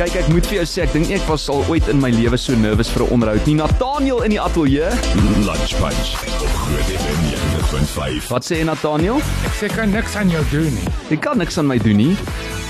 Kyk, ek moet vir jou sê, ek dink nie ek was al ooit in my lewe so nervus vir 'n onderhoud nie. Nathaniel in die ateljee. Lunch Punch op Groot FM 90.5. Wat sê jy Nathaniel? Ek sê kan niks aan jou doen nie. Jy kan niks aan my doen nie.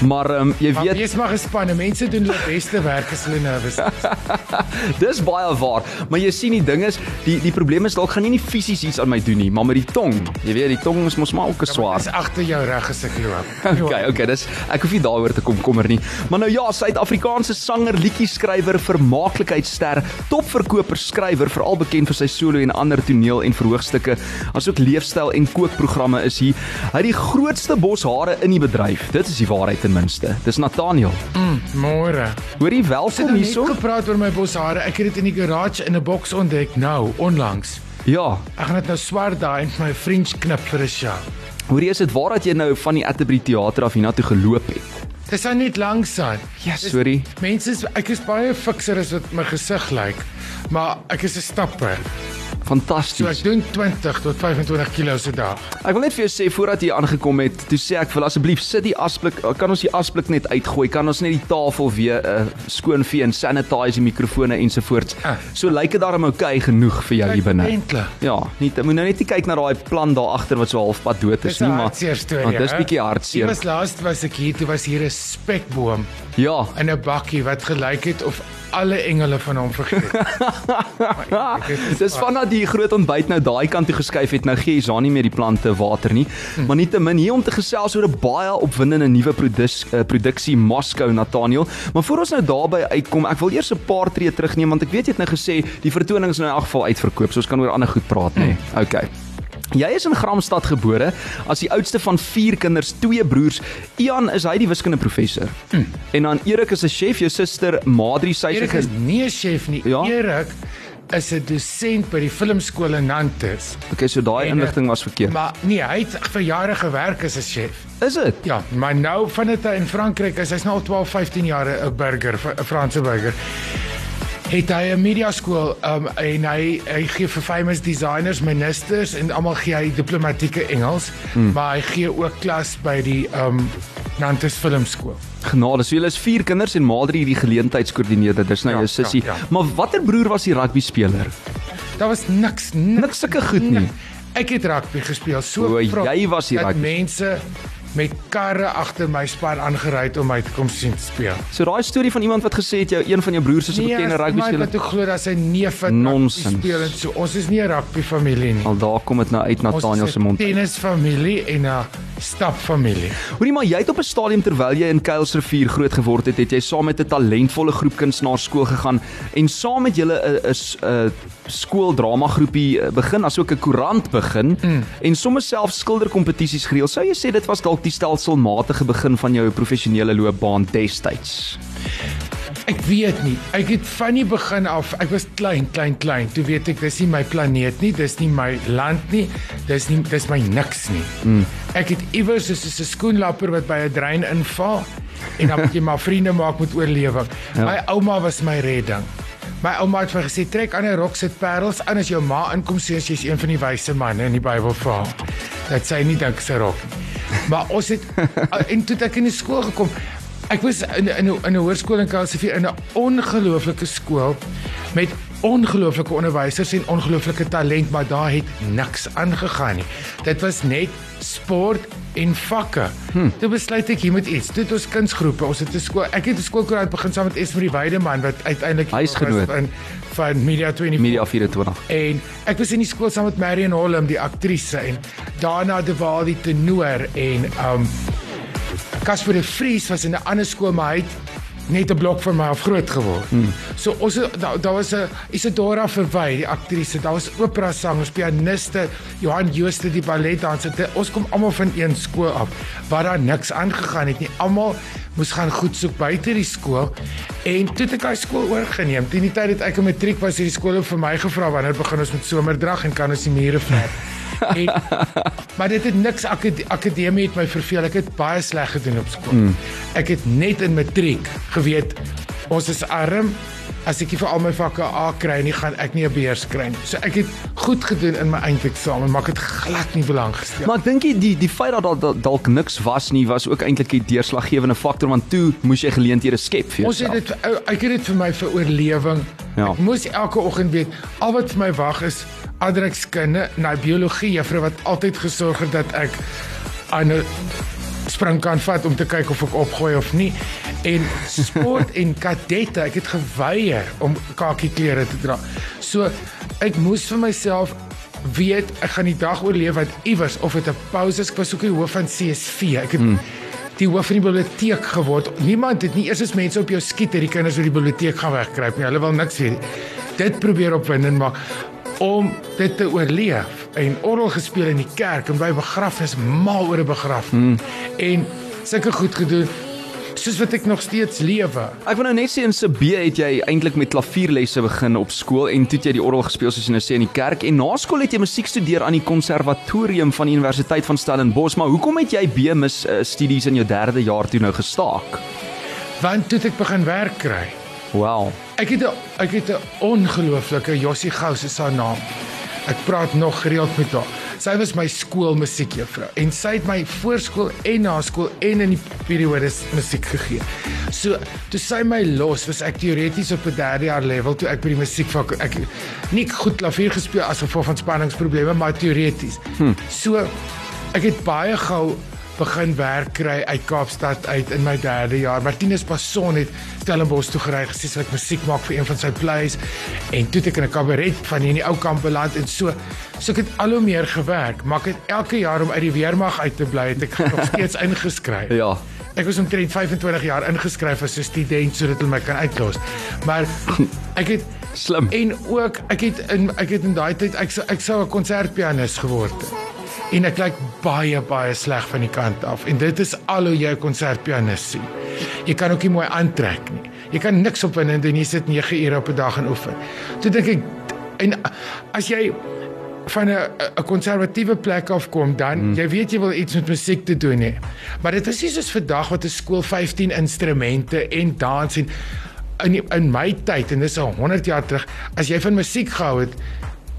Maar ehm um, jy weet wees maar gespanne. Mense doen hulle beste werk as hulle nervus is. Dis baie waar, maar jy sien die ding is, die die probleem is dalk gaan nie nie fisies iets aan my doen nie, maar met die tong. Jy weet, die tong is mos maar ook 'n swaar. Dis agter jou reg as ek loop. Okay, okay, dis ek hoef nie daaroor te kom kommer nie. Maar nou ja, Suid-Afrikaanse sanger, liedjie-skrywer, vermaaklikheidsster, topverkoper skrywer, veral bekend vir sy solo en ander toneel en verhoogstukke, asook leefstyl en kookprogramme is hy. Hy het die grootste bos hare in die bedryf. Dit is die waarheid ten minste. Dis Nathaniel. Môre. Hoor jy Ek het welkom nou net hierso? gepraat oor my boshare. Ek het dit in die garage in 'n boks ontdek nou onlangs. Ja. Ek gaan dit nou swart daai en my French knip vir 'n show. Hoor jy is dit waar dat jy nou van die Atterbury teater af hiernatoe geloop het? Dis nou net langs aan. Ja, sorry. Mense ek is baie fikser as wat my gesig lyk. Maar ek is 'n stapper. So Fantasties. ek doen 20 tot 25 kg se dag. Ek wil net vir jou sê voordat jy aangekom het, toe sê ek vir asseblief sit die asblik, kan ons die asblik net uitgooi? Kan ons net die tafel weer uh, skoon vee en sanitize die mikrofone ensovoorts. Ah. So lyk dit daarom oukei okay genoeg vir jou hier binne. Ja, nie moet nou net nie kyk na daai plan daar agter wat so halfpad dood is Dis nie, maar storie. want dis bietjie hartseer. was laas was ek hier, toe was hier 'n spekboom Ja. in 'n bakkie wat gelyk het of alle engele van hom vergeet. Dis vandat die groot ontbyt nou daai kant toe geskuif het, nou gee jy Zani meer die plante water nie. Hm. Maar nietemin hier om te gesels oor 'n baie opwindende nuwe produs, uh, produksie Moscow Nathaniel. Maar voor ons nou daarby uitkom, ek wil eers 'n paar tree terugneem want ek weet jy het nou gesê die vertonings is nou in elk geval uitverkoop, so ons kan oor ander goed praat, nê. Nee. Okay. Jy is in Gramstad gebore as die oudste van 4 kinders, twee broers. Ian is hy die wiskundeprofessor. Mm. En dan Erik is 'n chef, jou suster Madri sy Erik is nie 'n chef nie. Ja? Erik is 'n dosent by die filmskool in Nantes. Okay, so daai inligting was verkeerd. Maar nee, hy het vir jare gewerk as 'n chef. Is dit? Ja, maar nou vandat hy in Frankryk is, hy's nou al 12, 15 jaar 'n burger, 'n Franse burger. Het hy 'n media skool um, en hy hy gee vir famous designers, ministers en almal gee hy diplomatieke Engels, hmm. maar hy gee ook klas by die um Nantes Filmskool. Genade, so julle is vier kinders en Madri die geleentheidskoördineerder. Dis nou Ja, jou sussie. ja, ja. Maar watter broer was die rugby speler? Daar was niks niks, Niks sulke goed nie. Ek het rugby gespeel. So O, jy was die rugby. mense met karre agter my span aangery het om my te kom sien speel. So daai storie van iemand wat gesê het jou een van jou broers is 'n bekende rugby maar speler. wat ek glo dat sy neef het speel en so. Ons is nie 'n rugby familie nie. Al daar kom dit nou uit Nathaniel Ons se is mond. tennisfamilie en 'n stapfamilie. Hoorie maar jy het op 'n stadium terwyl jy in Kuilsrivier groot geword het, het jy saam met 'n talentvolle groep kunstenaars skool gegaan en saam met julle 'n 'n 'n skooldrama groepie eh, begin, asook 'n koerant begin mm. en sommer self skilderkompetisies gereël. Sou jy sê dit was dalk die stelselmatige begin van jou professionele loopbaan destyds? Ek weet nie. Ek het van die begin af, ek was klein, klein, klein. Toe weet ek dis nie my planeet nie, dis nie my land nie, dis nie dis my niks nie. Mm. Ek het iewers soos 'n skoenlapper wat by 'n drein inval en dan moet jy maar vriende maak met oorlewing. Ja. My ouma was my redding. My ouma het vir gesê trek aan 'n rok sit parels as jou ma inkom sê as jy's een van die wyse manne in die Bybel verhaal. Dat sy nie dink sy rok. Maar ons het en toe ek in die skool gekom. Ek was in in 'n in 'n hoërskool in Kaapstad in 'n ongelooflike skool met ongelooflike onderwysers en ongelooflike talent, maar daar het niks aangegaan nie. Dit was net sport en vakke. Hm. Toe besluit ek hier moet iets. Toe het ons kunsgroepe, ons het 'n skool. Ek het 'n skoolkoerant begin saam met Esmerie Weideman wat uiteindelik Huisgenoot. van van Media 24 Media 24. En ek was in die skool saam met Marion Holm, die aktrise en daarna De Waal die tenor en um Casper de Vries was in 'n ander skool maar hy het net 'n blok van my af groot geword. Hmm. So ons daar daar was 'n Isadora Verwy, die aktrise, daar was opera sangers, pianiste, Johan Jooste die balletdanser. Ons kom almal van een skool af waar daar niks aangegaan het nie. Almal moes gaan goed soek buite die skool en toe het ek daai skool oorgeneem. Teen die tyd dat ek in matriek was, het die skool vir my gevra wanneer begin ons met somerdrag en kan ons die mure verf. En, maar dit het niks akad akademie het my verveel. Ek het baie sleg gedoen op skool. Mm. Ek het net in matriek geweet ons is arm. As ek nie vir al my vakke A kry nie, gaan ek nie 'n beurs kry nie. So ek het goed gedoen in my eindeksamen, maar ek het glad nie belang gestel. Maar ek dink jy die die feit dat daar dalk niks was nie was ook eintlik 'n deurslaggewende faktor want toe moes jy geleenthede skep vir Ons jouself. het dit ek het dit vir my vir oorlewing. Ja. Ek moes elke oggend weet al wat vir my wag is aardrykskunde, nou biologie juffrou wat altyd gesorg het dat ek aan 'n spring kan vat om te kyk of ek opgooi of nie. En sport en kadette, ek het geweier om kakie klere te dra. So ek moes vir myself weet ek gaan die dag oorleef wat iewers of dit 'n pouse is, ek was ook die hoof van CSV. Ek het mm die hoof van die biblioteek geword. Niemand het nie eers as mense op jou skiet dat die kinders uit die biblioteek gaan wegkruip nie. Hulle wil niks weet. nie. Dit probeer opwindend maak om dit te oorleef en orgel gespeel in die kerk en by begrafnis mal oor 'n begrafnis. Hmm. En sulke goed gedoen soos wat ek nog steeds lewe. Ek wil nou net sê in Sabee het jy eintlik met klavierlesse begin op skool en toe het jy die orgel gespeel soos jy nou sê in die kerk en na skool het jy musiek studeer aan die konservatorium van die Universiteit van Stellenbosch maar hoekom het jy B-mus uh, studies in jou derde jaar toe nou gestaak? Want toe het ek begin werk kry. Wow. Ek het 'n ek het 'n ongelooflike Jossie Gous is haar naam. Ek praat nog gereeld met haar. Sy was my skoolmusiekjuffrou en sy het my voorskool en na skool en in die periodes musiek gegee. So, toe sy my los, was ek teoreties op 'n derde jaar level toe ek by die musiekvak ek nie goed klavier gespeel as gevolg van spanningsprobleme, maar teoreties. Hm. So, ek het baie gou begin werk kry uit Kaapstad uit in my derde jaar. Martinus Passon het Stellenbosch toe gery gesê sy wil musiek maak vir een van sy plays en toe het ek in 'n kabaret van hier in die ou kamp beland en so so ek het al hoe meer gewerk, maar ek het elke jaar om uit die weermag uit te bly het ek nog steeds ingeskryf. Ja. Ek was omtrent 25 jaar ingeskryf as 'n student sodat hulle my kan uitlos. Maar ek het Slim. En ook ek het in ek het in daai tyd ek sou ek sou 'n konsertpianis geword het. En ek lyk baie baie sleg van die kant af. En dit is al hoe jy 'n konsertpianis sien. Jy kan ook nie mooi aantrek nie. Jy kan niks op in en doen jy sit 9 ure op 'n dag en oefen. Toe dink ek en as jy van 'n 'n konservatiewe plek af kom dan hmm. jy weet jy wil iets met musiek te doen hê. Maar dit is nie soos vandag wat 'n skool 15 instrumente en dans en in in my tyd en dis al 100 jaar terug as jy van musiek gehou het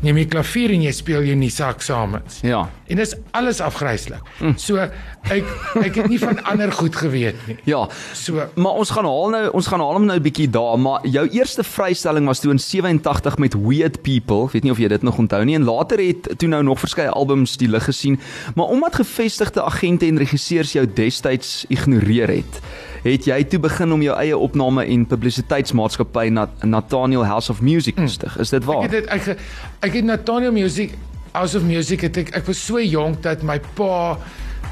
neem jy klavier en jy speel jy nie eksamens. Ja. En dis alles afgryslik. Mm. So ek ek het nie van ander goed geweet nie. Ja. So Maar ons gaan haal nou ons gaan haal hom nou 'n bietjie daar, maar jou eerste vrystelling was toe in 87 met Weird People. Ek weet nie of jy dit nog onthou nie en later het toe nou nog verskeie albums die lig gesien, maar omdat gevestigde agente en regisseurs jou destyds ignoreer het, het jy toe begin om jou eie opname en publisiteitsmaatskappy Nat Nathaniel House of Music te stig. Is dit ek waar? het dit ek, ek het Nathaniel Music House of Music het ek ek was so jonk dat my pa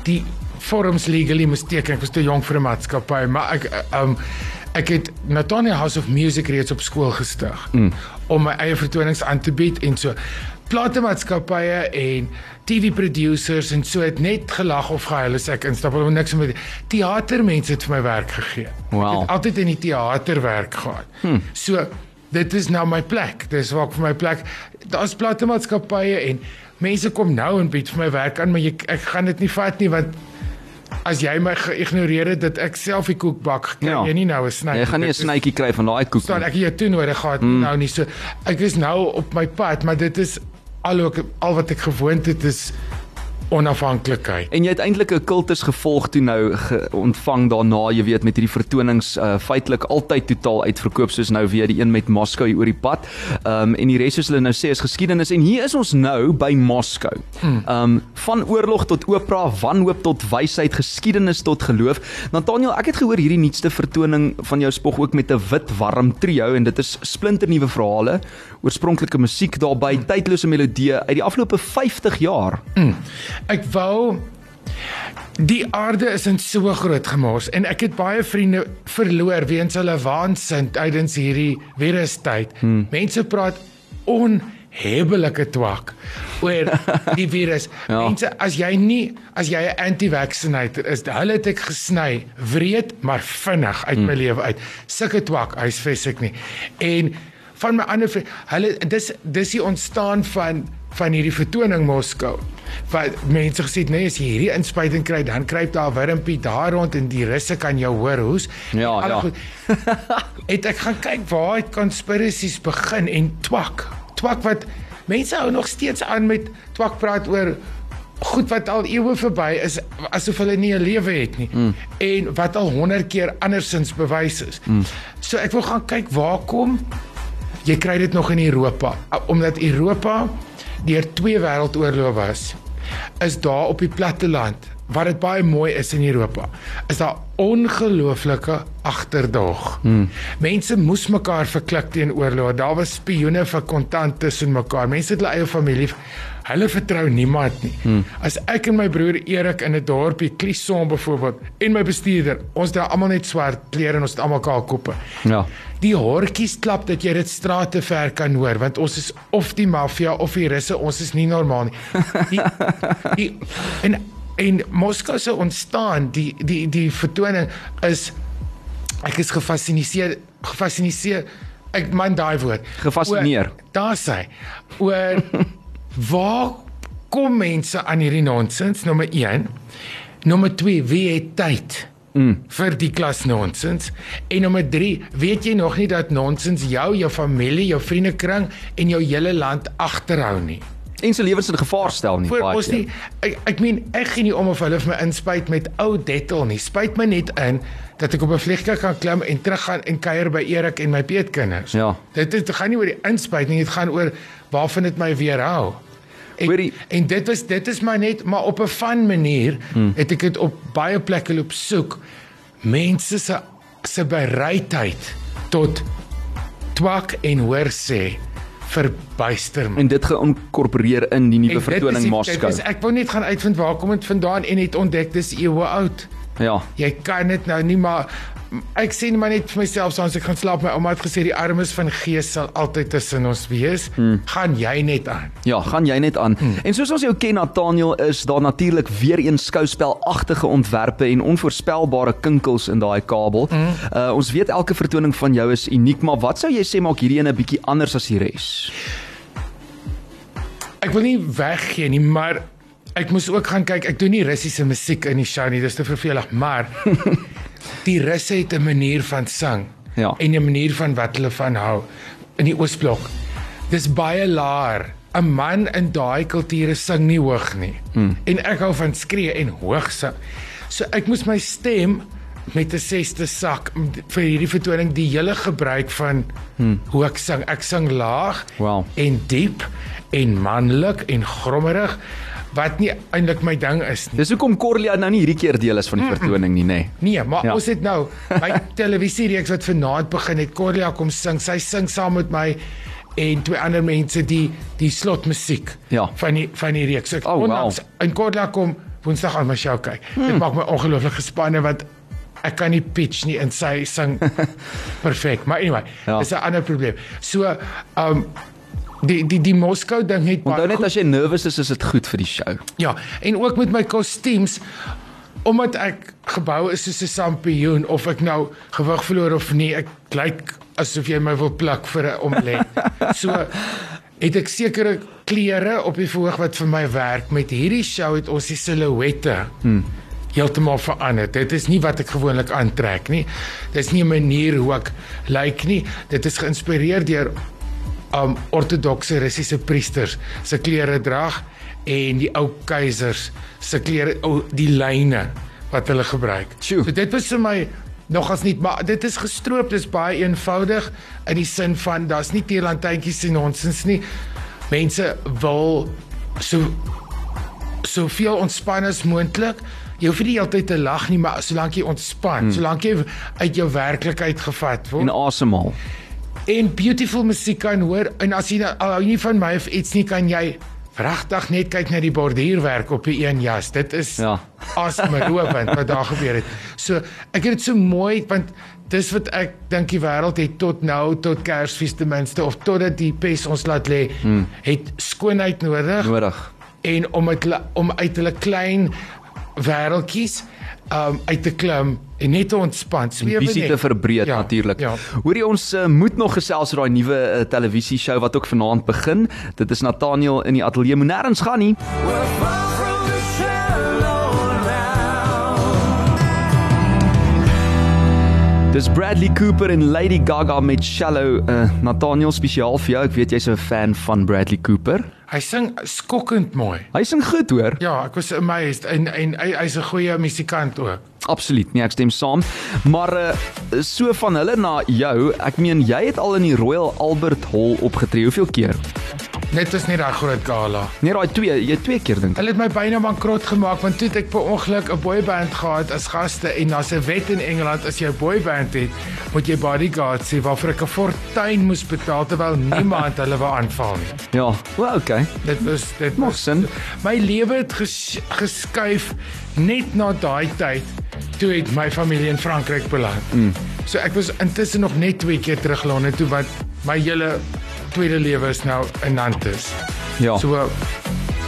die forms legally moes teken. Ek was te jonk vir 'n maatskappy, maar ek um ek het Nathaniel House of Music reeds op skool gestig mm. om my eie vertonings aan te bied en so platemaatskappye en TV producers en so het net gelag of gehuil as ek instap hulle niks met teatermense het vir my werk gegee. Wow. Ek het altyd in die teater werk gehad. Hmm. So dit is nou my plek. Dis waar ek vir my plek. Daar's platemaatskappye en mense kom nou en bied vir my werk aan, maar jy, ek gaan dit nie vat nie want as jy my geïgnoreer het dat ek self die koek bak, kan Ja. jy nie nou 'n sny. Jy gaan nie 'n snytjie kry van daai koek staan nie. ek hier toe nodig gehad mm. nou nie so. Ek is nou op my pad, maar dit is al ook al wat ek gewoond het is onafhanklikheid. En jy het eintlik 'n kultus gevolg toe nou ge ontvang daarna, jy weet met hierdie vertonings uh, feitelik altyd totaal uitverkoop soos nou weer die een met Moskou hier oor die pad. Ehm um, en die res soos hulle nou sê is geskiedenis en hier is ons nou by Moskou. Ehm um, van oorlog tot opera, wanhoop tot wysheid, geskiedenis tot geloof. Nathaniel, ek het gehoor hierdie nuutste vertoning van jou spog ook met 'n wit warm trio en dit is splinternuwe verhale, oorspronklike musiek daarbey, tydlose melodieë uit die afgelope 50 jaar. Ek wou die aarde is in so groot gemors en ek het baie vriende verloor weens hulle waansin tydens hierdie virustyd. Hmm. Mense praat onhebbelike twak oor die virus. Ja. Mense as jy nie as jy 'n anti-vaccinator is, hulle het ek gesny wreed maar vinnig uit my hmm. lewe uit. Sulke twak, huisves ek nie. En van my ander vriende, hulle dis dis die ontstaan van van hierdie vertoning Moskou. Wat mense gesê het nee as jy hierdie inspuiting kry dan kruip daar 'n wurmpie daar rond en die russe kan jou hoor hoes. Ja, ja. goed. het ek gaan kyk waar het conspiracies begin en twak. Twak wat mense hou nog steeds aan met twak praat oor goed wat al eeue verby is asof hulle nie 'n lewe het nie mm. en wat al 100 keer andersins bewys is. Mm. So ek wil gaan kyk waar kom jy kry dit nog in Europa omdat Europa deur twee wêreldoorloë was is daar op die platteland wat dit baie mooi is in Europa is daar ongelooflike agterdog. Hmm. Mense moes mekaar verklik teen oorlog. Daar was spioene vir kontant tussen mekaar. Mense het hulle eie familie. Hulle vertrou niemand nie. Hmm. As ek en my broer Erik in 'n dorpie Clisson byvoorbeeld en my bestuurder, ons dra almal net swart klere en ons het almal kaalkoppe. Ja. Die hortjies klap dat jy dit strate ver kan hoor want ons is of die maffia of die russe, ons is nie normaal nie. Die, die en en Moskou se ontstaan, die die die vertoning is ek is gefassineer gefassineer ek man daai woord. Gefascineer. Oor- Daar sê oor waar kom mense aan hierdie nonsens nommer 1. Nommer 2, wie het tyd? Mm. vir die klas nonsens en nommer 3 weet jy nog nie dat nonsens jou jou familie jou vriendekring en jou hele land agterhou nie En se lewens in gevaar stel nie baie ons keer. nie ek, ek meen ek gee nie om of hulle vir my inspuit met ou dettel nie spuit my net in dat ek op 'n vliegtuig kan klim en teruggaan en kuier by Erik en my peetkinders Ja. dit dit gaan nie oor die inspuit nie dit gaan oor waarvan dit my weerhou En, en dit was dit is maar net maar op 'n fun manier hmm. het ek dit op baie plekke loop soek mense se se bereidheid tot twak en hoor sê verbuister my En dit geïnkorporeer in die nuwe vertoning Moskou. dit is- Ek wou net gaan uitvind waar kom dit vandaan en het ontdek dis eeue oud. Ja. Jy kan dit nou nie maar ek sê net maar net vir myself soms ek gaan slaap my ouma het gesê die armes van gees sal altyd tussen ons wees. Hmm. Gaan jy net aan. Ja, gaan jy net aan. Hmm. En soos ons jou ken Nathaniel is daar natuurlik weer eens skouspelagtige ontwerpe en onvoorspelbare kinkels in daai kabel. Hmm. Uh ons weet elke vertoning van jou is uniek, maar wat sou jy sê maak hierdie een 'n bietjie anders as die res? Ek wil nie weggee nie, maar ek moes ook gaan kyk. Ek doen nie Russiese musiek in die show nie, dis te vervelig, maar die Russe het 'n manier van sang Ja. en 'n manier van wat hulle van hou in die Oosblok. Dis baie laer. 'n Man in daai kulture sing nie hoog nie. Hmm. En ek hou van skree en hoog sing. So ek moes my stem met 'n sesde sak vir hierdie vertoning die hele gebruik van hmm. hoe ek sing. Ek sing laag Wow. en diep en manlik en grommerig wat nie eintlik my ding is nie. Dis hoekom Corlia nou nie hierdie keer deel is van die vertoning nie, nê. Nee. Nee, maar Ja. ons het nou my televisiereeks wat vanaand begin het Corlia kom sing. Sy sing saam met my en twee ander mense die die slotmusiek Ja. van die van die reeks. Ek Oh, wow. onlangs in Corlia kom Woensdag aan my show kyk. Hmm. Dit maak my ongelooflik gespanne want ek kan nie pitch nie en sy sing perfek. Maar anyway, Ja. ja. dis 'n ander probleem. So, um die die die Moskou ding het Onthou net as jy nervus is, is dit goed vir die show. Ja, en ook met my kostuums omdat ek gebou is soos 'n sampioen of ek nou gewig verloor of nie, ek lyk asof jy my wil pluk vir 'n omlet. So het ek sekere klere op die verhoog wat vir my werk. Met hierdie show het ons die silhouette hmm. heeltemal verander. Dit is nie wat ek gewoonlik aantrek nie. Dis nie 'n manier hoe ek lyk nie. Dit is geïnspireer deur um ortodokse Russiese priesters se klere drag en die ou keisers se klere ou die lyne wat hulle gebruik. So dit was vir my nogals nie maar dit is gestroop, dis baie eenvoudig in die sin van daar's nie teerlantuintjies en nonsens nie. Mense wil so soveel ontspan as moontlik. Jy hoef nie die hele tyd te lag nie, maar solank jy ontspan, hmm. solank jy uit jou werklikheid gevat word En asemhaal. En beautiful musiek kan hoor en as jy nou- al hou nie van my of iets nie kan jy regtig net kyk na die borduurwerk op die een jas. Dit is Ja. asemrowend wat daar gebeur het. So ek het dit so mooi want dis wat ek dink die wêreld het tot nou tot Kersfees ten minste of totdat die pes ons laat lê, hmm. het skoonheid nodig Nodig. en om het, om uit hulle klein wêreldjies um uit te klim en net te ontspan. Swewe Visie te verbreed Ja, natuurlik. ja. Hoorie ons uh, moet nog gesels oor daai nuwe uh, televisie show wat ook vanaand begin. Dit is Nathaniel in die ateljee. Moet nêrens gaan nie. Dis Bradley Cooper en Lady Gaga met Shallow. Uh, Nathaniel spesiaal vir jou. Ek weet jy's 'n fan van Bradley Cooper. Hy sing skokkend mooi. Hy sing goed hoor. Ja, ek was amazed en en hy hy's 'n goeie musikant ook. Absoluut, nee, ek stem saam. Maar uh, so van hulle na jou, ek meen jy het al in die Royal Albert Hall opgetree. Hoeveel keer? Net is nie daai groot gala. Nee, daai twee, jy twee keer dink. Hulle het my byna bankrot gemaak want toe het ek per ongeluk 'n boyband gehad as gaste en daar's 'n wet in Engeland as jy 'n boyband het, moet jy bodyguards hê waarvoor ek 'n fortuin moes betaal terwyl niemand hulle wou aanval nie. Ja, wel okay. Dit was dit Maak sin. My lewe het ges, geskuif net na daai tyd toe het my familie in Frankryk beland. Mm. So ek was intussen nog net twee keer terug Londen toe wat my hele tweede lewe is nou in Nantes. Ja. So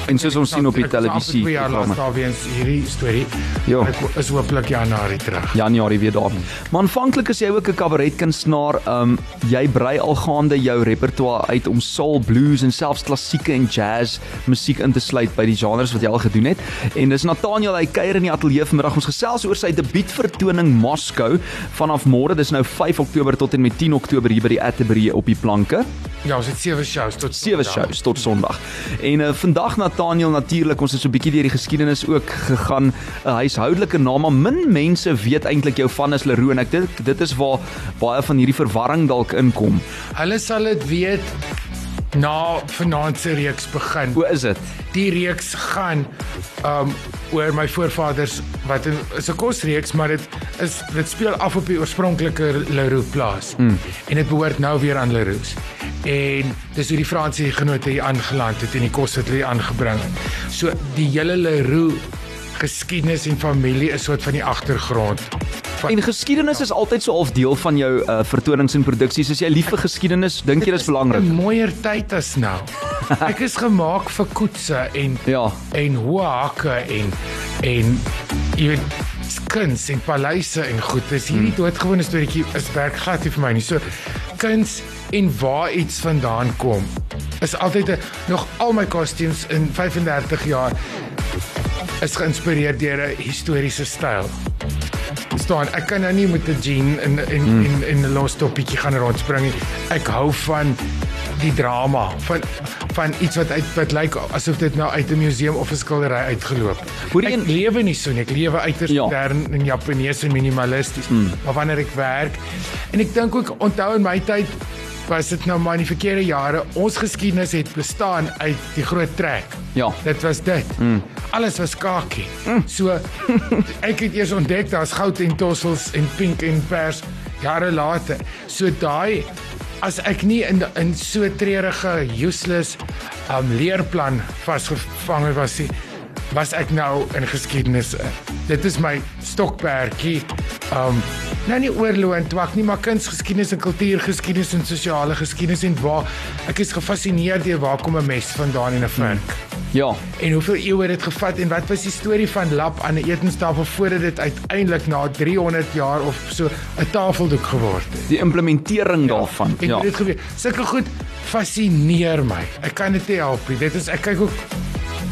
En soos ons sien op die televisie programme. daar weens hierdie storie. Ja. Ek is hooplik Januarie terug. Januarie weer daar. Maar aanvanklik is jy ook 'n kabaretkunstenaar. Um jy brei al gaande jou repertoire uit om soul, blues en selfs klassieke en jazz musiek in te sluit by die genres wat jy al gedoen het. En dis Nathaniel, hy kuier in die ateljee vanmiddag. Ons gesels oor sy debuutvertoning Moscow vanaf môre. Dis nou 5 Oktober tot en met 10 Oktober hier by die Atterbury op die planke. Ja, ons het sewe shows tot sewe shows tot Sondag. En uh, vandag Nathaniel natuurlik, ons het so 'n bietjie deur die geskiedenis ook gegaan. 'n Huishoudelike naam, maar min mense weet eintlik jou van is Leroux en ek dink dit is waar baie van hierdie verwarring dalk inkom. Hulle sal dit weet na vanaand se reeks begin. Hoe is dit? Die reeks gaan um oor my voorvaders wat in, is 'n kosreeks, maar dit is dit speel af op die oorspronklike Leroux plaas. Mm. En dit behoort nou weer aan Leroux. En dis hoe die Franse genote hier aangeland het en die kos het hulle aangebring. So die hele Leroux geskiedenis en familie is soort van die agtergrond. Van, En geskiedenis is altyd so half deel van jou uh, vertonings en produksies. As jy lief vir geskiedenis, dink jy dis belangrik? 'n mooier tyd as nou. Ek is gemaak vir koetse en Ja. en hoë hakke en en jy weet kuns en paleise en goed. Dis hierdie doodgewone storieetjie is werk glad nie vir my nie. So kuns en waar iets vandaan kom is altyd 'n nog al my kostuums in 35 jaar is geïnspireer deur 'n historiese styl. Verstaan, ek kan nou nie met 'n jean en en mm. en en 'n los toppietjie gaan rondspring nie. Ek hou van die drama van van iets wat uit wat lyk asof dit nou uit 'n museum of 'n skildery uitgeloop. Hoorie, Ek en- lewe nie so nie. Ek lewe uiters Ja. modern en Japanees en minimalisties. Mm. Maar wanneer ek werk en ek dink ook onthou in my tyd was dit nou maar in die verkeerde jare. Ons geskiedenis het bestaan uit die groot trek. Ja. Dit was dit. Mm. Alles was kakie. Mm. So ek het eers ontdek daar's goud en tossels en pink en pers jare later. So daai as ek nie in in so treurige useless um leerplan vasgevang was nie, was ek nou in geskiedenis. in. Dit is my stokperdjie. Um nou nie oorloë en twak nie, maar kunsgeskiedenis en kultuurgeskiedenis en sosiale geskiedenis en waar ek is gefassineerd deur waar kom 'n mes vandaan en 'n vink. Ja. En hoeveel eeue het dit gevat en wat was die storie van lap aan 'n etenstafel voordat dit uiteindelik na 300 jaar of so 'n tafeldoek geword het? Die implementering daarvan. En Ja. hoe dit gebeur. Sulke goed fascineer my. Ek kan dit nie help nie. Dit is ek kyk ook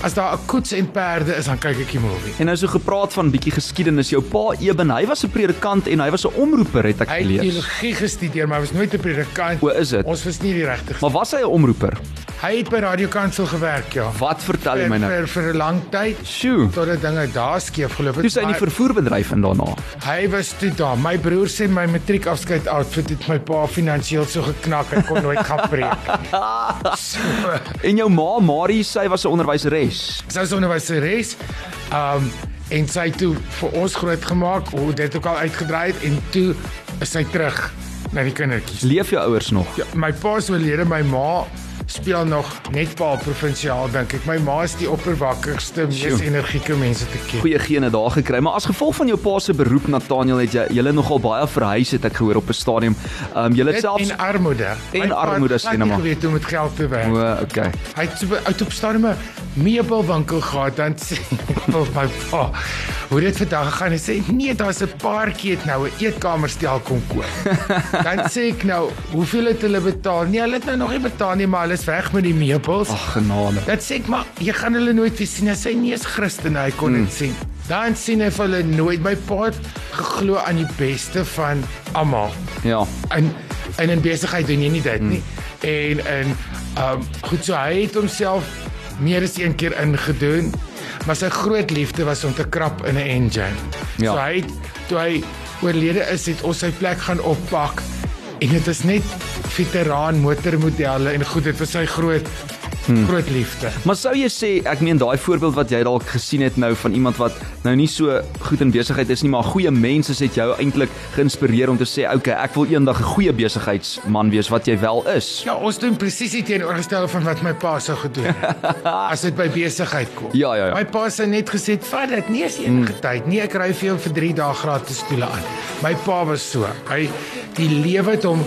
as daar 'n koets en perde is, dan kyk ek die movie. En nou so gepraat van bietjie geskiedenis. Jou pa Eben, hy was 'n predikant en hy was 'n omroeper het ek Hy het gelees. teologie gestudeer, maar hy was nooit 'n predikant. O, is dit? Ons was nie die regte. Maar was hy 'n omroeper? Hy het by Radio Kansel gewerk, ja. Wat vertel jy my nou? vir, vir 'n lang tyd Sjoe. totdat dinge daar skeef geloop het. Toe sy in die vervoerbedryf in daarna. Hy was toe daar. My broer sê my matriek afskeid outfit het my pa finansiëel so geknak hy kon nooit gaan preek. so, En jou ma, Marie, sy was 'n onderwyseres. Sy was onderwyseres. Um en sy het toe vir ons groot gemaak hoe dit ook al uitgedraai het en toe is sy terug na die kindertjies. Leef jou ouers nog? Ja, my pa is oorlede, my ma speel nog netbal provinsiaal dink ek. My ma is die opperwakkigste, mees energieke mense te ken. Goeie gene daar gekry, maar as gevolg van jou pa se beroep Nathaniel het jy julle nogal baie verhuis het ek gehoor op 'n stadium. Ehm um, julle selfs en armoede. En armoede, nie maar. geweet hoe om met geld te werk. O, okay. Hy het uit op stadium 'n meubelwinkel gehad dan sê my pa hoe dit vandag gegaan het sê nee daar's 'n paartjie het nou 'n eetkamerstel kom koop. dan sê ek nou hoeveel het hulle betaal? Nee, hulle het nou nog nie betaal nie, maar hulle is weg met die meubels. Ag genade. Dat sê ek maar jy gaan hulle nooit weer sien. Hy sê nie is Christen hy kon dit sien. Dan sien hy hulle nooit my pa geglo aan die beste van almal Ja. en en in besigheid doen jy nie dit nie. En en ehm um, goed so hy het homself meer as een keer ingedoen. Maar sy groot liefde was om te krap in 'n engine. Ja. So hy toe hy oorlede is, het ons sy plek gaan oppak. En dit is net veteraan motormodelle en goed, dit was sy groot hmm. groot liefde. Maar sou jy sê, ek meen daai voorbeeld wat jy dalk gesien het nou van iemand wat nou nie so goed in besigheid is nie, maar goeie mense het jou eintlik geïnspireer om te sê, "Oké, ek wil eendag 'n goeie besigheidsman wees wat jy wel is." Ja, ons doen presies die teenoorgestelde van wat my pa sou gedoen het. as dit by besigheid kom. Ja, ja, ja. My pa sê net gesê, "Vat dit, nie eens enige mm. tyd nie. Ek ry vir jou vir 3 dae gratis stoele aan." My pa was so. Hy die lewe het hom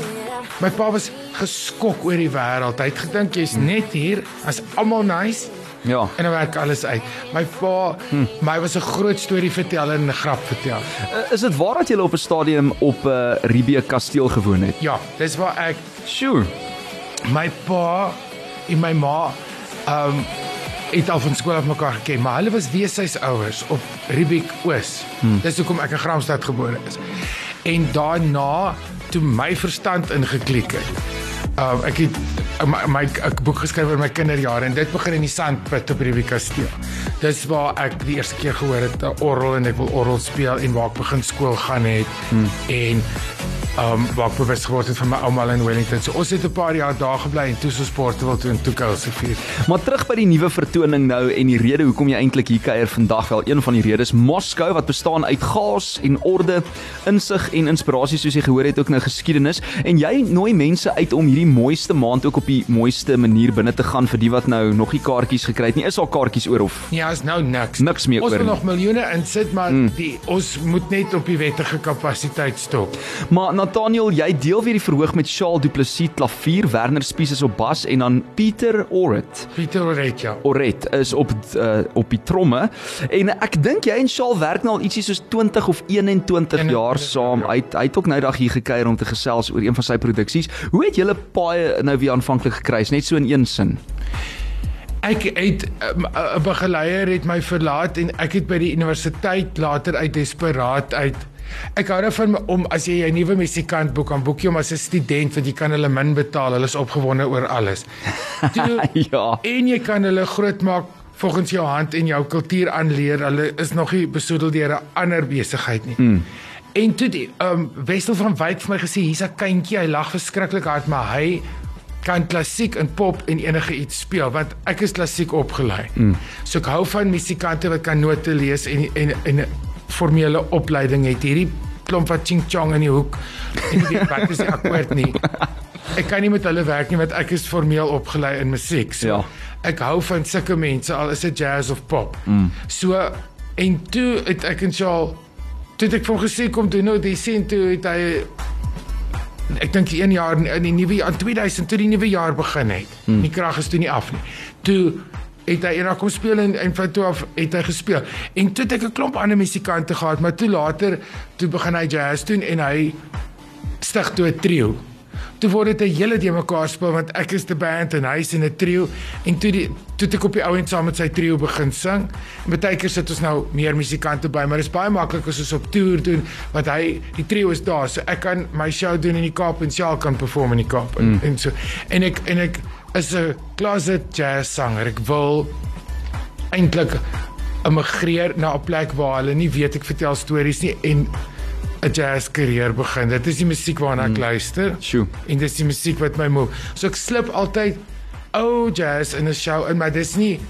My pa was geskok oor die wêreld. Hy het gedink jy's net hier as almal nice Ja. en dan werk alles uit. My pa, hm. my was 'n groot storie verteller en 'n grap vertel. Uh, Is dit waar dat jy op 'n stadium op 'n uh, Riebeek kasteel gewoon het? Ja, dis waar ek Sure. my pa en my ma um het al van skool af mekaar geken, maar hulle was weeshuis ouers op Riebeek Oos. Hmm. Dis hoekom ek in Gramstad gebore is. En daarna toe my verstand ingeklik het. Um ek het my, my ek boek geskryf oor my kinderjare en dit begin in die sandput op Riebeek Kasteel. Dis waar ek die eerste keer gehoor het 'n orgel en ek wil orgel speel en waar ek begin skool gaan het hmm. en um waar ek bewus geword het van my ouma in Wellington. So ons het 'n paar jaar daar gebly en toe so sportwil toe in Tukaus gevier. Maar terug by die nuwe vertoning nou en die rede hoekom jy eintlik hier kuier vandag wel een van die redes Moskou wat bestaan uit chaos en orde, insig en inspirasie soos jy gehoor het ook nou geskiedenis en jy nooi mense uit om hierdie mooiste maand ook op die mooiste manier binne te gaan vir die wat nou nog nie kaartjies gekry het nie. Is al kaartjies oor of Ja, is nou niks. Niks meer Ons oor wil nie. nog miljoene insit, maar mm. die ons moet net op die wettige kapasiteit stop. Maar Nathaniel, jy deel weer die verhoog met Charles Du Plessis klavier, Werner Spies is op bas en dan Pieter Orrit. Pieter Oretja. Oret is op uh, op die tromme en ek dink jy en Shaal werk nou al ietsie soos 20 of 21 jaar 21 saam. ja. Hy hy het ook nou dag hier gekuier om te gesels oor een van sy produksies. Hoe het julle paai nou weer aanvanklik gekry? Net so in een sin. Ek het um, 'n begeleier het my verlaat en ek het by die universiteit later uit desperaat uit Ek hou daarvan om as jy 'n nuwe musikant boek, dan boek jy hom as 'n student want jy kan hulle min betaal. Hulle is opgewonde oor alles. Toe, ja. En jy kan hulle grootmaak volgens jou hand en jou kultuur aanleer. Hulle is nog nie besoedel deur 'n ander besigheid nie. Mm. En toe die um Westel van Wyk vir my gesê, hier's 'n kindjie, hy lag verskriklik hard, maar hy kan klassiek en pop en enige iets speel want ek is klassiek opgelei. Mm. So ek hou van musikante wat kan note lees en en en 'n formele opleiding het. Hierdie klomp wat ching chong in die hoek en weet wat is die akkoord nie. Ek kan nie met hulle werk nie want ek is formeel opgelei in musiek. So Ja. ek hou van sulke mense al is dit jazz of pop. Mm. So en toe het ek en Charles toe het ek vir hom gesê kom doen nou die sien toe het hy ek dink die een jaar in die nuwe jaar 2000 toe die nuwe jaar begin het. Hmm. Die krag is toe nie af nie. Toe het hy eendag kom speel en en van toe af het hy gespeel. En toe het ek 'n klomp ander musikante gehad, maar toe later toe begin hy jazz doen en hy stig toe 'n trio. Toe word dit 'n hele de mekaar speel want ek is die band en hy's in 'n trio en toe die toe ek op die ou end saam met sy trio begin sing. En baie keer sit ons nou meer musikante by, maar dit is baie maklik as ons op toer doen want hy die trio is daar, so ek kan my show doen in die Kaap en Shaal kan perform in die Kaap en, mm. en so. En ek en ek is 'n closet jazz sanger. Ek wil eintlik immigreer na 'n plek waar hulle nie weet ek vertel stories nie en 'n jazz karier begin. Dit is die musiek waarna ek luister. Sjoe. En dis die musiek wat my move. So ek slip altyd ou jazz in 'n show in, maar dis nie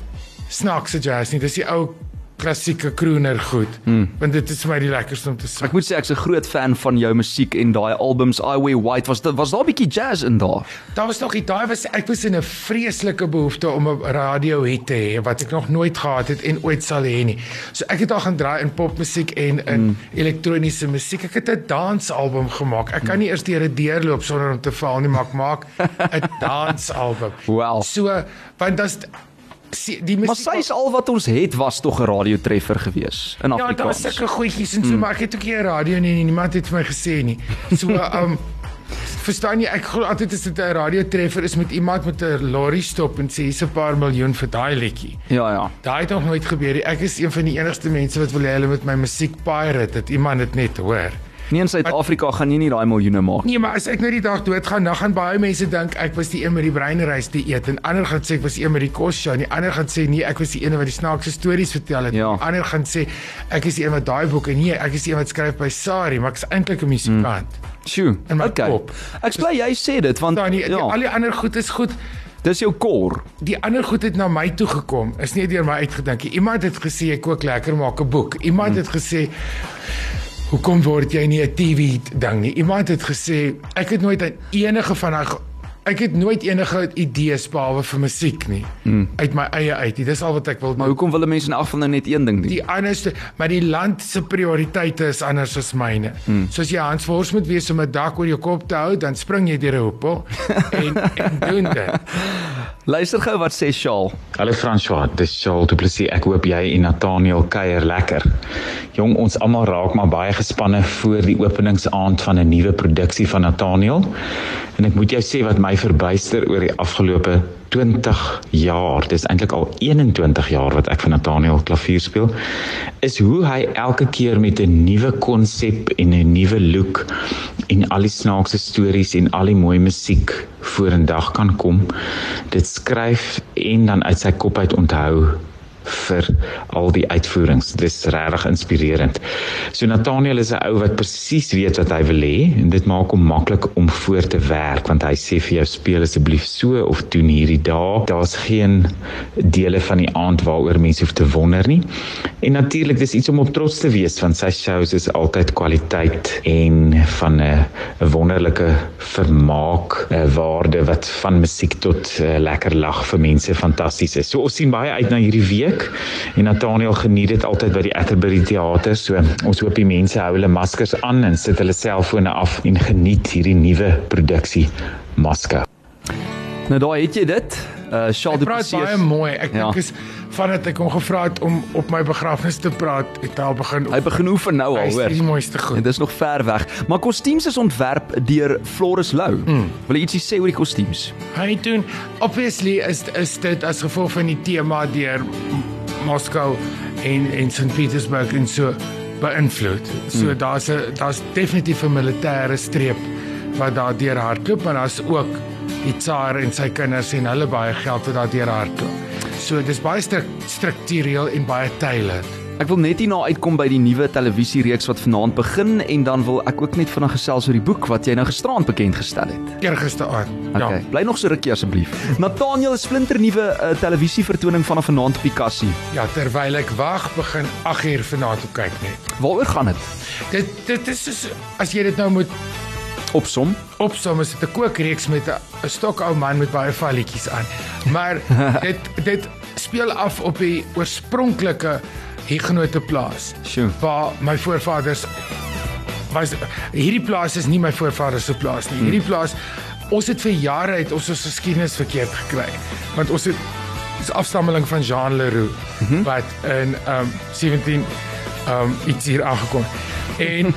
snaakse jazz nie. Dis die ou klassieke crooner goed. Mm. Want dit is vir my die lekkerste om te sing. Ek moet sê ek's 'n groot fan van jou musiek en daai albums I Wear White was dit was daar 'n bietjie jazz in daar. Daar was nog daai was ek was in 'n vreeslike behoefte om 'n radio hit te hê wat ek nog nooit gehad het en ooit sal hê nie. So ek het al gaan draai in popmusiek en in mm. elektroniese musiek. Ek het 'n dansalbum gemaak. Ek kan nie eers deur 'n deurloop sonder om te val nie, maar ek maak 'n dansalbum. Wow. So want dit's die musiek Maar sy's al wat ons het was tog 'n radiotreffer gewees in Ja, daar Afrikaans. was sulke goedjies en so, mm. maar ek het ook nie 'n radio nie, nie, niemand het vir my gesê nie. So um verstaan jy, ek glo altyd as dit 'n radiotreffer is met iemand met 'n lorry stop en sê hier's 'n paar miljoen vir daai liedjie. Ja, ja. Daai het nog nooit gebeur nie. Ek is een van die enigste mense wat wil hê hulle met my musiek pirate, dat iemand dit net hoor. Nie in Suid-Afrika gaan jy nie daai miljoene maak. Nee, maar as ek nou die dag doodgaan, dan gaan baie mense dink ek was die een met die breinreis te eet en ander gaan sê ek was die een met die kos show en die ander gaan sê nee, ek was die een wat die snaakse stories vertel het. Ja. Die ander gaan sê ek is die een wat daai boek en nee, ek is die een wat skryf by Sari, maar ek is eintlik 'n musikant. Sjoe. In my Okay. kop. Ek bly jy sê dit want Dan die, die, ja, al die ander goed is goed. dis jou core. Die ander goed het na my toe gekom. Is nie deur my uitgedink nie. Iemand het gesê ek kook lekker, maak 'n boek. Iemand hmm. het gesê Hoekom word jy nie 'n TV ding nie? Iemand het gesê ek het nooit aan enige van daai ek het nooit enige idees behalwe vir musiek nie hmm. uit my eie uit. Dis al wat ek wil Maar hoekom wil mense in elk geval nou net een ding doen? die anderste, maar die land se prioriteite is anders as myne. Hmm. Soos jy Hans Vors moet wees om 'n dak oor jou kop te hou, dan spring jy deur 'n hoepel en en doen dit. Luister gou wat sê Shaal. Hallo François, dis Charles Du Plessis. Ek hoop jy en Nathaniel kuier lekker. Jong, ons almal raak maar baie gespanne voor die openingsaand van 'n nuwe produksie van Nathaniel. En ek moet jou sê wat my verbuister oor die afgelope 20 jaar, dis eintlik al 21 jaar wat ek vir Nathaniel klavier speel, is hoe hy elke keer met 'n nuwe konsep en 'n nuwe look en al die snaakse stories en al die mooi musiek vorendag kan kom. Dit skryf en dan uit sy kop uit onthou vir al die uitvoerings. Dis regtig inspirerend. So Nathaniel is 'n ou wat presies weet wat hy wil hê en dit maak hom maklik om voor te werk want hy sê vir jou speel asseblief so of doen hierdie dae. Daar's geen dele van die aand waaroor mense hoef te wonder nie. En natuurlik dis iets om op trots te wees want sy shows is altyd kwaliteit en van 'n wonderlike vermaak 'n waarde wat van musiek tot uh, lekker lag vir mense fantasties is. So ons sien baie uit na hierdie week en Nathaniel geniet dit altyd by die Atterbury Theater. So ons hoop die mense hou hulle maskers aan en sit hulle selfone af en geniet hierdie nuwe produksie Masker. Nou daar het jy dit. Uh Du praat Plessis. baie mooi. Ek Ja. dink is vandat ek hom gevra het om op my begrafnis te praat, het hy al begin Hy begin oefen nou Hy al, hoor. die mooiste goed. En dis nog ver weg. Maar kostuums is ontwerp deur Floris Lou. Mm. Wil jy ietsie sê oor die kostuums? Hy doen obviously is is dit as gevolg van die tema deur Moskou en en St Petersburg en so beïnvloed. So mm. daar's 'n daar's definitief 'n militêre streep wat daar deur hardloop, maar daar's ook die tsaar en sy kinders en hulle baie geld wat daar deur hardloop. So dis baie stru struktureel en baie tailored. Ek wil net hierna uitkom by die nuwe televisiereeks wat vanaand begin en dan wil ek ook net vinnig gesels oor die boek wat jy nou gisteraand bekend gestel het. Eergisteraand. Okay, ja. bly nog so rukkie asseblief. Nathaniel, 'n splinternuwe uh, televisievertoning vanaf vanaand op die kassie. Ja, terwyl ek wag, begin 8 uur vanaand op kyk net. Waaroor gaan dit? Dit dit is soos as jy dit nou moet Opsom. opsom is dit 'n kookreeks met 'n 'n stokou man met baie valletjies aan. Maar dit dit speel af op die oorspronklike Huguenote plaas. Sjoe. Waar my voorvaders was hierdie plaas is nie my voorvaders se plaas nie. Hierdie plaas ons het vir jare uit ons ons geskiedenis verkeerd gekry. Want ons het is afstammeling van Jean Leroux mm -hmm. wat in um 17 um iets hier aangekom. En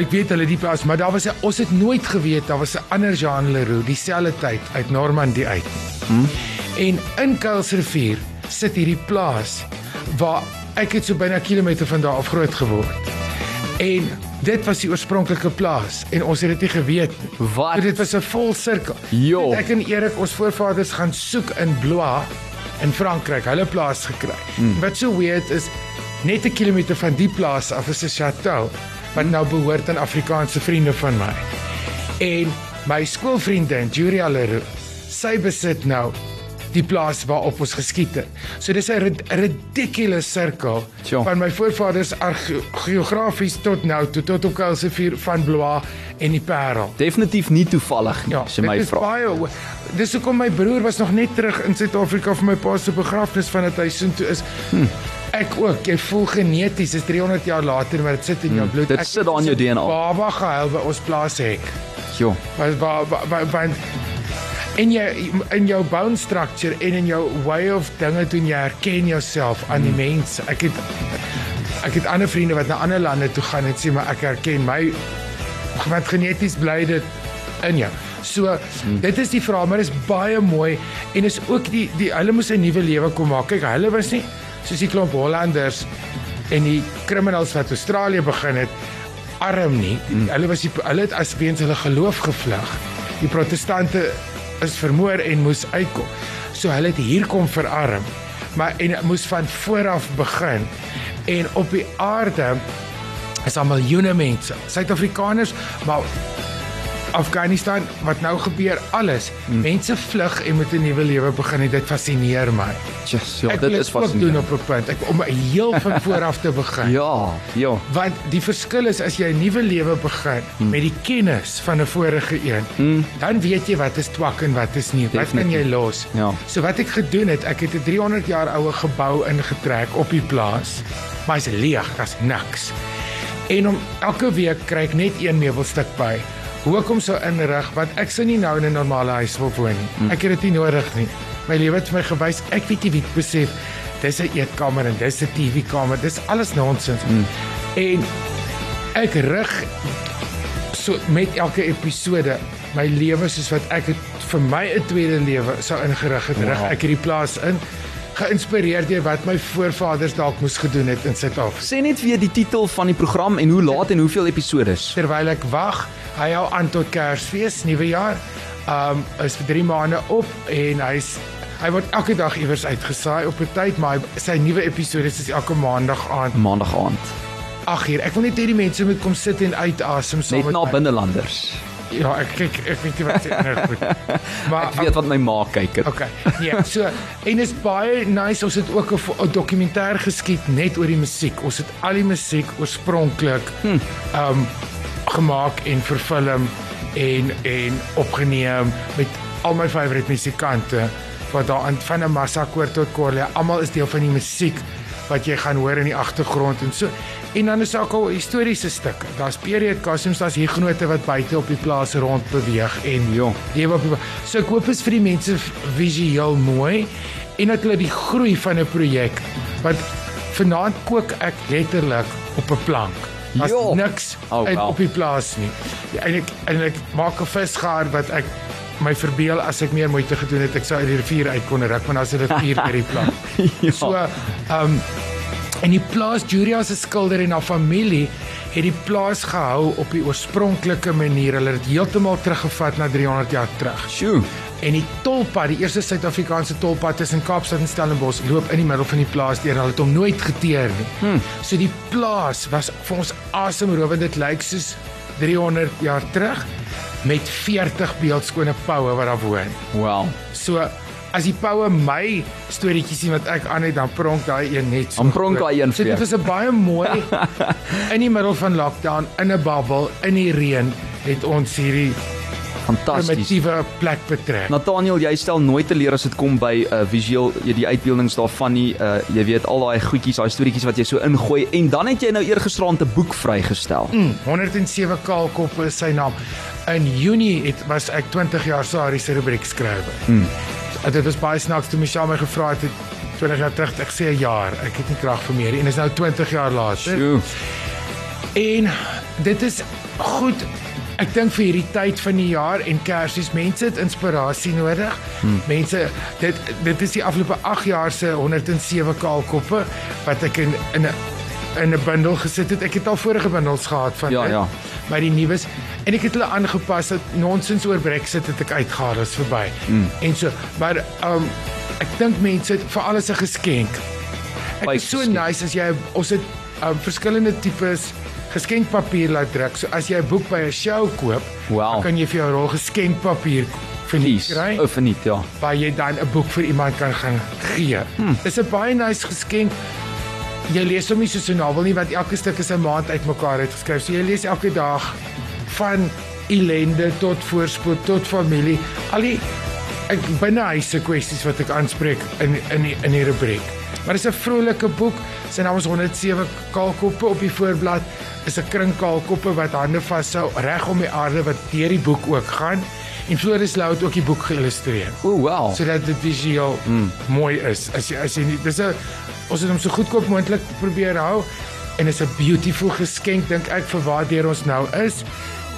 ek weet hulle die plaas, maar daar was 'n ons het nooit geweet daar was 'n ander Jean Leroux dieselfde tyd uit Normandie uit. Hmm? En in Kuilsrivier sit hierdie plaas waar ek het so byna 'n kilometer van daar af groot geword. En dit was die oorspronklike plaas en ons het dit nie geweet nie. Wat? So dit was 'n vol sirkel. Jo. Ek en Erik ons voorvaders gaan soek in Blois in Frankryk, hulle plaas gekry. Hmm. Wat so weird is net 'n kilometer van die plaas af is 'n chateau wat nou behoort aan Afrikaanse vriende van my. En my skoolvriendin Julia Leroux, sy besit nou die plaas waarop ons geskiet het. So dis 'n rid- ridiculous sirkel Tjoh. van my voorvaders geografies tot nou tot tot op Kuilsevier van Blois en die Parel. Definitief nie toevallig nie, Ja, as jy my dit is vra. baie Dis hoekom my broer was nog net terug in Suid-Afrika vir my pa se begrafnis van dit hy soontoe is. Hmm. Ek ook. Jy voel geneties, dis 300 jaar later, maar dit sit in jou bloed. dit Ek sit daar in jou DNA. Baba gehuil by ons plaashek. Jo. Want want in jou in jou bone structure en in jou way of dinge doen jy herken jouself aan die mense. Ek het ek het ander vriende wat na ander lande toe gaan en sê maar ek herken my want geneties bly dit in jou. So dit is die vraag, maar dit is baie mooi en is ook die die hulle moes 'n nuwe lewe kom maak. Kyk, hulle was nie soos die klomp Hollanders en die criminals wat Australië begin het arm nie. Mm. Hulle was die, hulle het as weens hulle geloof gevlug. Die protestante is vermoor en moes uitkom. So hulle het hier kom verarm. Maar en moes van voor af begin. En op die aarde is daar miljoene mense. Suid-Afrikaners, maar Afghanistan wat nou gebeur alles. Mm. Mense vlug en met 'n nuwe lewe begin en dit fascineer my. Yes, ja, ek dit is dit ook doen fascinerend. op 'n punt. Ek om heel van voor af te begin. Ja, ja. Want die verskil is as jy 'n nuwe lewe begin hmm. met die kennis van 'n vorige een, hmm. dan weet jy wat is twak en wat is nie. Wat kan jy los? Ja. So wat ek gedoen het, ek het 'n 300 jaar oue gebou ingetrek op die plaas. Maar is leeg, daar's niks. En om elke week kry ek net een meubelstuk by. Hoe ek hom sou inrig want ek sou nie nou in 'n normale huis wil woon nie. Hmm. Ek het dit nie nodig nie. My lewe het vir my gewys ek weet nie wie dit besef. Dis 'n eetkamer en dis 'n TV-kamer. Dis alles nonsens. Hmm. En ek rig so met elke episode my lewe soos wat ek het vir my 'n tweede lewe sou ingerig het. Rig Wow. ek hierdie plaas in geïnspireer deur wat my voorvaders dalk moes gedoen het in Suid-Afrika. Sê net weer die titel van die program en hoe laat en hoeveel episodes. Terwyl ek wag, hy hou aan tot Kersfees, nuwe jaar. Um is vir 3 maande op en hy's hy word elke dag iewers uitgesaai op 'n tyd, maar sy nuwe episode is elke maandag aand Maandag aand. 8 uur. Ek wil net hê die mense moet kom sit en uitasem saam Net met na my. binnelanders. Ja, ek kyk ek weet nie wat se ander goed. Maar Ek weet wat my ma kyk het. Okay. Nee, so en is baie nice. Ons het ook 'n dokumentêr geskiet net oor die musiek. Ons het al die musiek oorspronklik hm. um gemaak en verfilm en en opgeneem met al my favourite musikante wat daar aan van 'n massa koor tot Corlia. Almal is deel van die musiek wat jy gaan hoor in die agtergrond en so. En dan is daar ook al historiese stukke. Daar's period costumes, daar's hiergenote wat buite op die plaas rond beweeg en Ja. lewe op die So ek hoop is vir die mense visueel mooi en dat hulle die groei van 'n projek want vanaand kook ek letterlik op 'n plank. Daar's Jo. niks Oh, uit wel. op die plaas nie. Ja, En ek en ek maak 'n visgaar wat ek my verbeel as ek meer moeite gedoen het ek sou uit die rivier uit kon ruk want daar's 'n rivier by die plaas. ja. So, ehm um, en die plaas Julia se skilder en haar familie het die plaas gehou op die oorspronklike manier. Hulle het dit heeltemal teruggevat na 300 jaar terug. Sjoe. En die tolpad, die eerste Suid-Afrikaanse tolpad tussen Kaapstad en Stellenbosch loop in die middel van die plaas deur. Hulle het hom nooit geteer nie. Hmm. So die plaas was vir ons asemrowend. Dit lyk soos 300 jaar terug met 40 beeldskone poue wat daar woon. Wow. So as die poue my storieetjies sien wat ek aan het, dan pronk daai een net so. Dan pronk daai een So vir dit was 'n baie mooi in die middel van lockdown in 'n bubble in die reën het ons hierdie Fantasties. primitiewe plek betrek. Nathaniel, jy stel nooit te leer as dit kom by 'n uh, visueel, jy die uitbeeldings daarvan nie. Uh, jy weet al daai goedjies, daai storieetjies wat jy so ingooi en dan het jy nou eergisterand 'n boek vrygestel. Mm, 107 kaalkoppe is sy naam. In Junie het was ek 20 jaar Sari se rubriek skrywer. Mm. Dit was baie snaaks toe Michelle my gevra het het 20 jaar terug ek sê 'n jaar. Ek het nie krag vir meer nie en is nou 20 jaar later. Sjoe. En dit is goed. Ek dink vir hierdie tyd van die jaar en Kersies, mense het inspirasie nodig. Hmm. Mense dit dit is die afgelope 8 jaar se 107 kaalkoppe wat ek in in 'n in 'n bundel gesit het. Ek het al vorige bundels gehad van Ja, dit, ja. Maar die nuus en ek het hulle aangepas dat nonsens oor Brexit het ek uitgehaal is verby. Hmm. En so, maar um ek dink mense het vir alles 'n geskenk. Ek is so nice as jy ons het um, verskillende tipes geskenkpapier laat druk. So as jy 'n boek by 'n show koop, Wow. dan kan jy vir jou rol geskenkpapier verniet kry O, verniet, ja. waar jy dan 'n boek vir iemand kan gaan gee. Hmm. Dis 'n baie nice geskenk. Jy lees hom nie soos 'n novel nie want elke stuk is 'n maand uitmekaar uitgeskryf. So jy lees elke dag van ellende tot voorspoed tot familie. Al die ek binnehuise kwessies wat ek aanspreek in in die, in die rubriek. Maar dis 'n vrolike boek. Sy naam is 107 kaalkoppe op die voorblad. Is 'n kring kaalkoppe wat hande vashou reg om die aarde wat deur die boek ook gaan. En Floris Lou het ook die boek geïllustreer O, wow. sodat dit visueel mm. mooi is. As jy as jy nie dis 'n ons het hom so goedkoop moontlik probeer hou en is 'n beautiful geskenk dink ek vir waar ons nou is.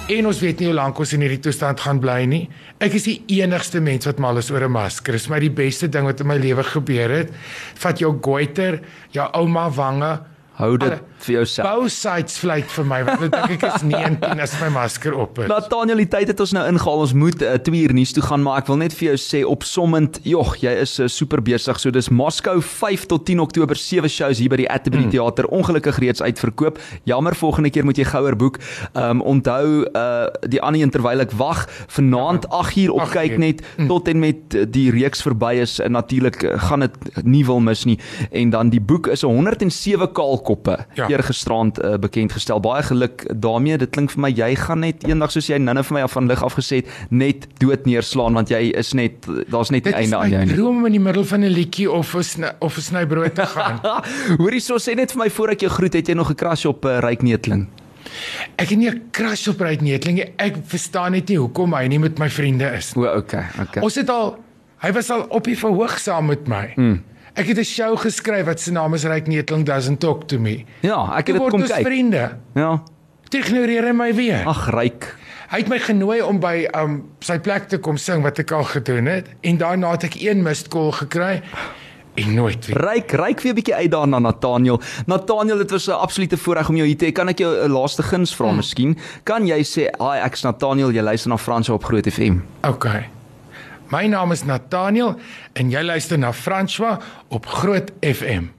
En ons weet nie hoe lank ons in hierdie toestand gaan bly nie. Ek is die enigste mens wat mal is oor 'n masker. Dis my die beste ding wat in my lewe gebeur het. Vat jou goiter, jou ouma wange, Hou dit Alle- vir jouself. bou sites vlieg vir my want dit dink ek is 19 as my masker op is. Nathaniel, die tyd het ons nou ingehaal. Ons moet 'n uh, 2 uur nuus toe gaan, maar ek wil net vir jou sê opsommend, jog, jy is uh, super besig. So dis Moskou 5 tot 10 Oktober sewe shows hier by die Atterbury mm. Theater. Ongelukkig reeds uitverkoop. Jammer, volgende keer moet jy gouer boek. Ehm um, onthou uh die ander een terwyl ek wag, vanaand 8 uur op 8 kyk net tot en met uh, die reeks verby is. En natuurlik gaan dit nie wil mis nie. En dan die boek is 107 kaalkoppe. Ja. Eergisterand uh, bekend gestel. Baie geluk daarmee. Dit klink vir my jy gaan net eendag soos jy nou-nou vir my af van lig afgesê het, net dood neerslaan want jy is net daar's net 'n Dit is einde aan jou nie. droom om in die middel van 'n liedjie of 'n of 'n snybrood te gaan. Hoorie so sê net vir my voor ek jou groet, het jy nog 'n crush op uh, Ryk Neetling? Ek het nie 'n crush op Ryk Neetling nie. Ek verstaan net nie hoekom hy nie met my vriende is nie. O, okay, okay. Ons het al hy was al op die verhoog saam met my. Mm. Ek het 'n show geskryf wat se naam is Ryk Neetling doesn't talk to me. Ja, ek het dit kom kyk. vriende. Ja. Toe ignoreer hy my weer. Ag, Ryk. Hy het my genooi om by um sy plek te kom sing wat ek al gedoen het en daarna het ek een call gekry en nooit weer. Ryk, ryk weer 'n bietjie uit daarna Nathaniel. Nathaniel, dit was 'n absolute voorreg om jou hier te hê. Kan ek jou 'n laaste guns vra hmm. miskien? Kan jy sê, "Hi, ek's Nathaniel, jy luister na Frans op Groot FM." Okay. My naam is Nathaniel en jy luister na François op Groot FM.